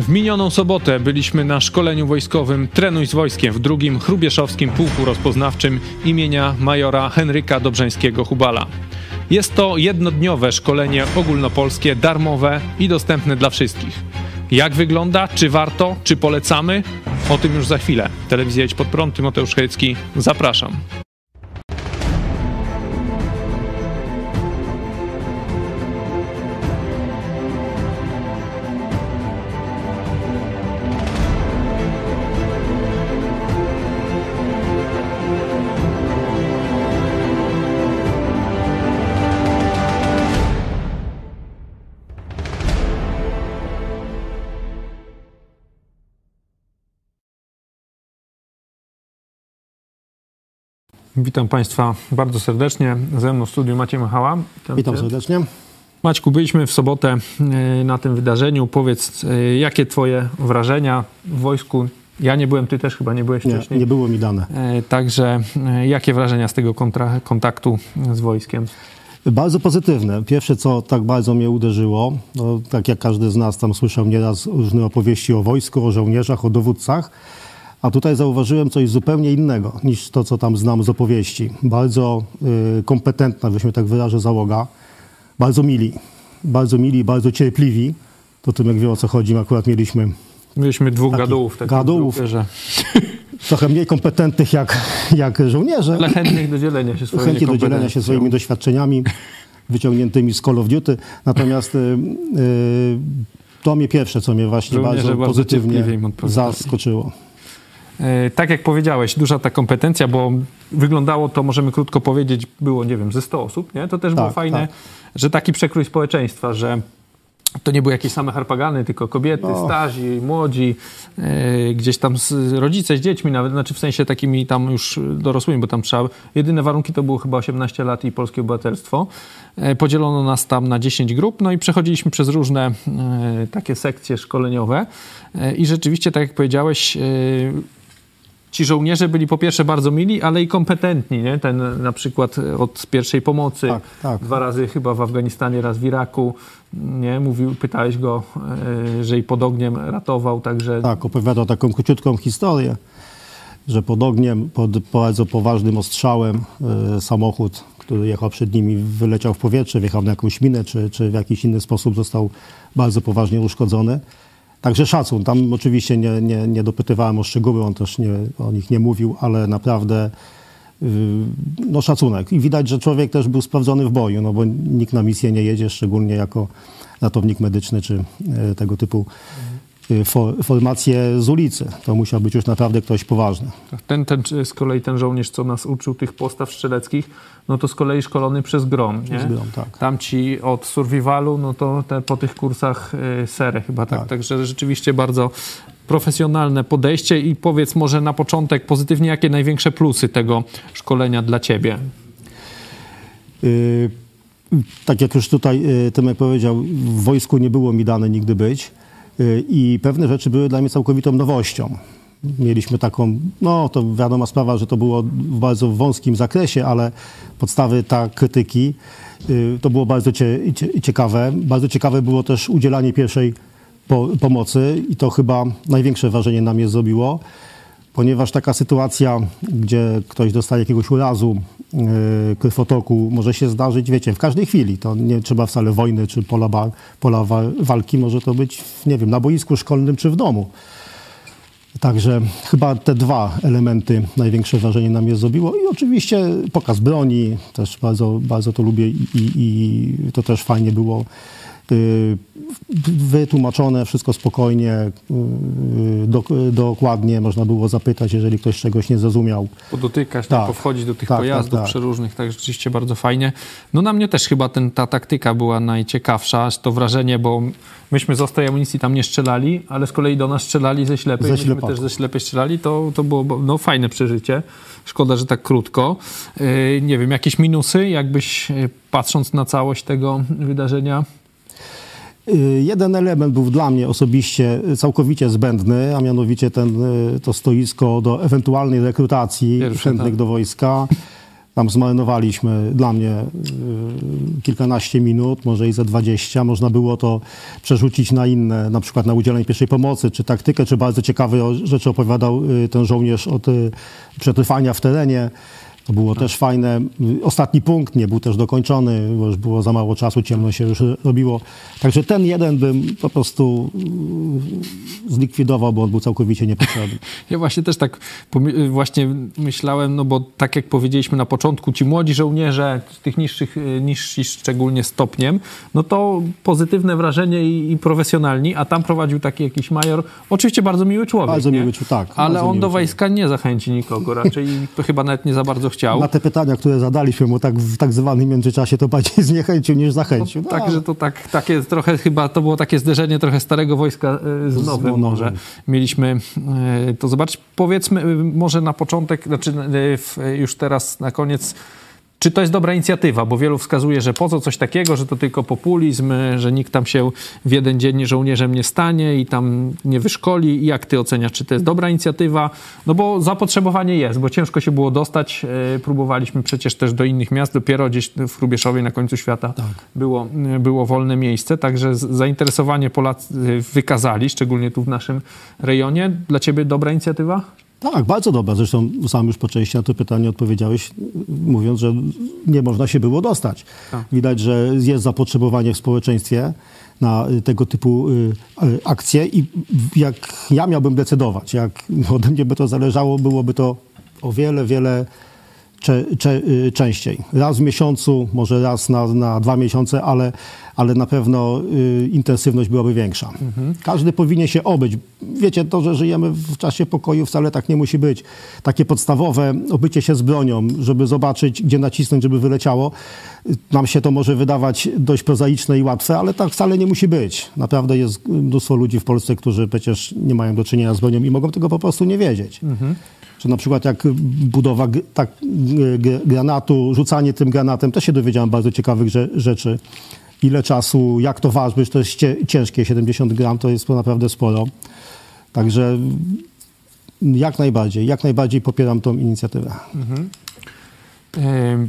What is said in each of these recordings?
W minioną sobotę byliśmy na szkoleniu wojskowym Trenuj z wojskiem w drugim Chrubieszowskim Pułku Rozpoznawczym imienia majora Henryka Dobrzeńskiego-Hubala. Jest to jednodniowe szkolenie ogólnopolskie, darmowe i dostępne dla wszystkich. Jak wygląda? Czy warto? Czy polecamy? O tym już za chwilę. Telewizja Idź Pod Prąd, Tymoteusz Hejcki. Zapraszam. Witam Państwa bardzo serdecznie. Ze mną w studiu Maciej Machała. Witam serdecznie. Maćku, byliśmy w sobotę e, na tym wydarzeniu. Powiedz, e, jakie Twoje wrażenia w wojsku? Ja nie byłem, Ty też chyba nie byłeś Nie, wcześniej. nie było mi dane. E, Także jakie wrażenia z tego kontra, kontaktu z wojskiem? Bardzo pozytywne. Pierwsze, co tak bardzo mnie uderzyło, no, tak jak każdy z nas tam słyszał nieraz różne opowieści o wojsku, o żołnierzach, o dowódcach, a tutaj zauważyłem coś zupełnie innego niż to, co tam znam z opowieści. Bardzo y, kompetentna, się tak wyrażę, załoga. Bardzo mili. Bardzo mili, bardzo cierpliwi. To tym, jak wie o co chodzi, akurat mieliśmy Mieliśmy dwóch gadułów. w takim gadułów. grupie, trochę mniej kompetentnych jak, jak żołnierze. ale chętnych do dzielenia się swoimi chętnie do dzielenia się swoimi doświadczeniami wyciągniętymi z Call of Duty. Natomiast y, y, to mnie pierwsze, co mnie właśnie Żołnierze bardzo, pozytywnie zaskoczyło. E, Tak jak powiedziałeś, duża ta kompetencja, bo wyglądało to, możemy krótko powiedzieć, było, nie wiem, ze 100 osób, nie? To też było Tak, fajne, tak. że taki przekrój społeczeństwa, że to nie były jakieś same harpagany, tylko kobiety, No. młodzi, e, gdzieś tam z, rodzice z dziećmi nawet, znaczy w sensie takimi tam już dorosłymi, bo tam trzeba, jedyne warunki to było chyba 18 lat i polskie obywatelstwo. E, podzielono nas tam na 10 grup, no i przechodziliśmy przez różne takie sekcje szkoleniowe i rzeczywiście, tak jak powiedziałeś, ci żołnierze byli po pierwsze bardzo mili, ale i kompetentni, nie? Ten na przykład od pierwszej pomocy, Tak, tak. dwa razy chyba w Afganistanie, raz w Iraku, nie? Mówił, pytałeś go, e, że i pod ogniem ratował, także Tak, opowiadał taką króciutką historię, że pod ogniem, pod bardzo poważnym ostrzałem y, samochód, który jechał przed nimi, wyleciał w powietrze, wjechał na jakąś minę, czy, czy w jakiś inny sposób został bardzo poważnie uszkodzony. Także szacun. Tam oczywiście nie, nie, nie dopytywałem o szczegóły, on też nie, o nich nie mówił, ale naprawdę y, no szacunek. I widać, że człowiek też był sprawdzony w boju, no bo nikt na misję nie jedzie, szczególnie jako ratownik medyczny czy y, tego typu for, formacje z ulicy. To musiał być już naprawdę ktoś poważny. ten, ten z kolei ten żołnierz, co nas uczył tych postaw strzeleckich, no to z kolei szkolony przez grom, Przez nie? grom, tak. Tam ci od survivalu, no to te, po tych kursach y, serę chyba, tak? Tak. Także rzeczywiście bardzo profesjonalne podejście i powiedz może na początek pozytywnie, jakie największe plusy tego szkolenia dla ciebie? Y, Tak jak już tutaj y, Tymek powiedział, w wojsku nie było mi dane nigdy być y, i pewne rzeczy były dla mnie całkowitą nowością. Mieliśmy taką, no to wiadoma sprawa, że to było w bardzo wąskim zakresie, ale podstawy ta krytyki y, to było bardzo cie, cie, ciekawe. Bardzo ciekawe było też udzielanie pierwszej po, pomocy i to chyba największe wrażenie na mnie zrobiło ponieważ taka sytuacja, gdzie ktoś dostaje jakiegoś urazu, yy, krwotoku, może się zdarzyć, wiecie, w każdej chwili. To nie trzeba wcale wojny czy pola, ba- pola wa- walki, może to być, nie wiem, na boisku szkolnym czy w domu. Także chyba te dwa elementy największe wrażenie na mnie zrobiło. I oczywiście pokaz broni, też bardzo, bardzo to lubię i, i, i to też fajnie było wytłumaczone, wszystko spokojnie, y, dok, dokładnie można było zapytać, jeżeli ktoś czegoś nie zrozumiał. podotykać, Tak. tak, powchodzić do tych Tak, pojazdów tak, tak. przeróżnych, tak rzeczywiście bardzo fajnie. No na mnie też chyba ten, ta taktyka była najciekawsza, to wrażenie, bo myśmy z ostrej amunicji tam nie strzelali, ale z kolei do nas strzelali ze ślepej, Ze myśmy ślepaku. też ze ślepej strzelali, to, to było no, fajne przeżycie. Szkoda, że tak krótko. Yy, nie wiem, jakieś minusy, jakbyś yy, patrząc na całość tego wydarzenia? Y, Jeden element był dla mnie osobiście całkowicie zbędny, a mianowicie ten, y, to stoisko do ewentualnej rekrutacji Pierwsze, chętnych tak. do wojska. Tam zmarnowaliśmy dla mnie y, kilkanaście minut, może i ze 20. Można było to przerzucić na inne, na przykład na udzielenie pierwszej pomocy, czy taktykę, czy bardzo ciekawe rzeczy opowiadał ten żołnierz od przetrwania w terenie. To było też fajne. Ostatni punkt nie był też dokończony, bo już było za mało czasu, ciemno się już robiło. Także ten jeden bym po prostu y, zlikwidował, bo on był całkowicie niepotrzebny. Ja właśnie też tak właśnie myślałem, no bo tak jak powiedzieliśmy na początku, ci młodzi żołnierze tych niższych, niższych szczególnie stopniem, no to pozytywne wrażenie i, i profesjonalni, a tam prowadził taki jakiś major, oczywiście bardzo miły człowiek, Bardzo nie? miły człowiek, tak, Ale on do wojska nie zachęci nikogo, raczej to chyba nawet nie za bardzo chciał. Na te pytania, które zadaliśmy mu tak w tak zwanym międzyczasie, to bardziej zniechęcił niż zachęcił. No, Tak, że to tak, takie trochę chyba, to było takie zderzenie trochę starego wojska e, z Z nowym nowym. może. Mieliśmy e, to zobaczyć. Powiedzmy e, może na początek, znaczy już teraz na koniec, czy to jest dobra inicjatywa, bo wielu wskazuje, że po co coś takiego, że to tylko populizm, e, że nikt tam się w jeden dzień żołnierzem nie stanie i tam nie wyszkoli. I Jak ty oceniasz, czy to jest dobra inicjatywa? No bo zapotrzebowanie jest, bo ciężko się było dostać. E, Próbowaliśmy przecież też do innych miast, dopiero gdzieś w Hrubieszowie na końcu świata było, było wolne miejsce, także zainteresowanie Polacy wykazali, szczególnie tu w naszym rejonie. Dla ciebie dobra inicjatywa? Tak, bardzo dobra. Zresztą sam już po części na to pytanie odpowiedziałeś, mówiąc, że nie można się było dostać. Tak. Widać, że jest zapotrzebowanie w społeczeństwie na tego typu y, y, akcje i jak ja miałbym decydować, jak ode mnie by to zależało, byłoby to o wiele, wiele cze, cze, y, częściej. Raz w miesiącu, może raz na, na dwa miesiące, ale, ale na pewno y, intensywność byłaby większa. Każdy powinien się obyć. Wiecie, to, że żyjemy w czasie pokoju wcale tak nie musi być. Takie podstawowe obycie się z bronią, żeby zobaczyć, gdzie nacisnąć, żeby wyleciało. Nam się to może wydawać dość prozaiczne i łatwe, ale tak wcale nie musi być. Naprawdę jest mnóstwo ludzi w Polsce, którzy przecież nie mają do czynienia z bronią i mogą tego po prostu nie wiedzieć. Że na przykład jak budowa g- tak, granatu, rzucanie tym granatem, też się dowiedziałem bardzo ciekawych rze- rzeczy. Ile czasu, jak to ważyć, to jest cie- ciężkie, 70 gram to jest to naprawdę sporo. Także jak najbardziej, jak najbardziej popieram tą inicjatywę. Ym,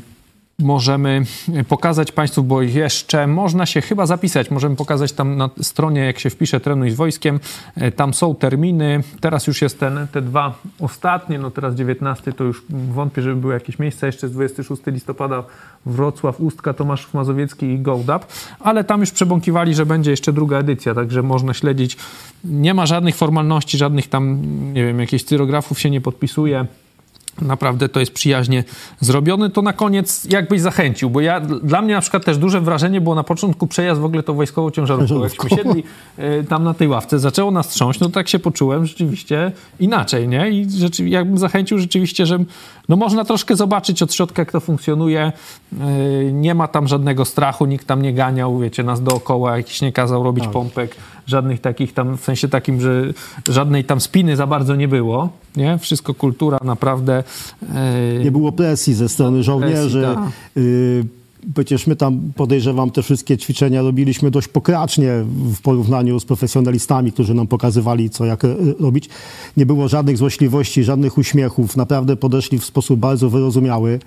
Możemy pokazać Państwu, bo jeszcze można się chyba zapisać. Możemy pokazać tam na stronie, jak się wpisze Trenuj z Wojskiem. E, Tam są terminy. Teraz już jest ten, te dwa ostatnie, no teraz 19 to już wątpię, żeby były jakieś miejsca. Jeszcze jest 26 listopada Wrocław, Ustka, Tomaszów Mazowiecki i Gołdap. Ale tam już przebąkiwali, że będzie jeszcze druga edycja, także można śledzić. Nie ma żadnych formalności, żadnych tam, nie wiem, jakichś cyrografów się nie podpisuje. Naprawdę to jest przyjaźnie zrobione. To na koniec jakbyś zachęcił, bo ja, dla mnie na przykład też duże wrażenie było na początku przejazd w ogóle tą wojskową ciężarówką. Jakśmy siedli e, tam na tej ławce, zaczęło nas trząść, no tak się poczułem rzeczywiście inaczej, nie? I rzeczy, jakbym zachęcił rzeczywiście, że no można troszkę zobaczyć od środka, jak to funkcjonuje. E, Nie ma tam żadnego strachu, nikt tam nie ganiał, wiecie, nas dookoła, jakiś nie kazał robić pompek, żadnych takich tam, w sensie takim, że żadnej tam spiny za bardzo nie było, nie? Wszystko kultura, naprawdę. e, Nie było presji ze strony żołnierzy. tak. Y, Przecież my tam, podejrzewam, te wszystkie ćwiczenia robiliśmy dość pokracznie w porównaniu z profesjonalistami, którzy nam pokazywali, co jak e, robić. Nie było żadnych złośliwości, żadnych uśmiechów. Naprawdę podeszli w sposób bardzo wyrozumiały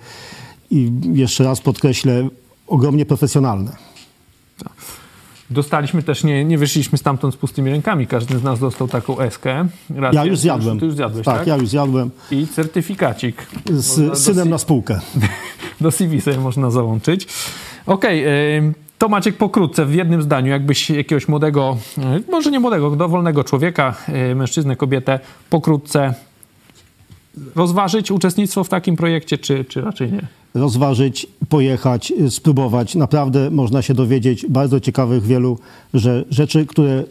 i jeszcze raz podkreślę, ogromnie profesjonalne. Dostaliśmy też, nie, nie wyszliśmy stamtąd z pustymi rękami. Każdy z nas dostał taką eskę. Rację. Ja już zjadłem. Ty już zjadłeś, tak? tak, ja już zjadłem I certyfikacik. z Można synem na spółkę. Do CV sobie można załączyć. Okej, ym, to Maciek pokrótce, w jednym zdaniu, jakbyś jakiegoś młodego, y, może nie młodego, dowolnego człowieka, y, mężczyznę, kobietę, pokrótce rozważyć uczestnictwo w takim projekcie, czy, czy raczej nie? Rozważyć, pojechać, y, spróbować. Naprawdę można się dowiedzieć bardzo ciekawych wielu że rzeczy, które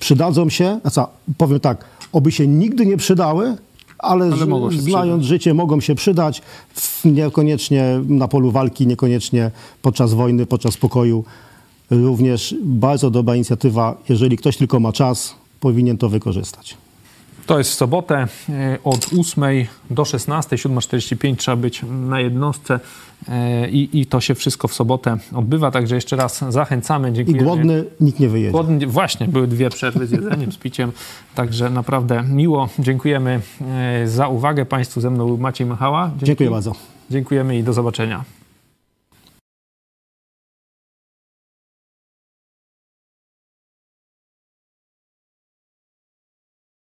przydadzą się, a co, powiem tak, oby się nigdy nie przydały, ale, Ale znając przydać. życie mogą się przydać, niekoniecznie na polu walki, niekoniecznie podczas wojny, podczas pokoju. Również bardzo dobra inicjatywa, jeżeli ktoś tylko ma czas, powinien to wykorzystać. To jest w sobotę e, od 8 do 16, 7.45 trzeba być na jednostce e, i, i to się wszystko w sobotę odbywa, także jeszcze raz zachęcamy. I głodny nikt nie wyjedzie. Głodny, właśnie, były dwie przerwy z jedzeniem, z piciem, także naprawdę miło. Dziękujemy e, za uwagę Państwu. Ze mną był Maciej Machała. Dzięki. Dziękuję bardzo. Dziękujemy i do zobaczenia.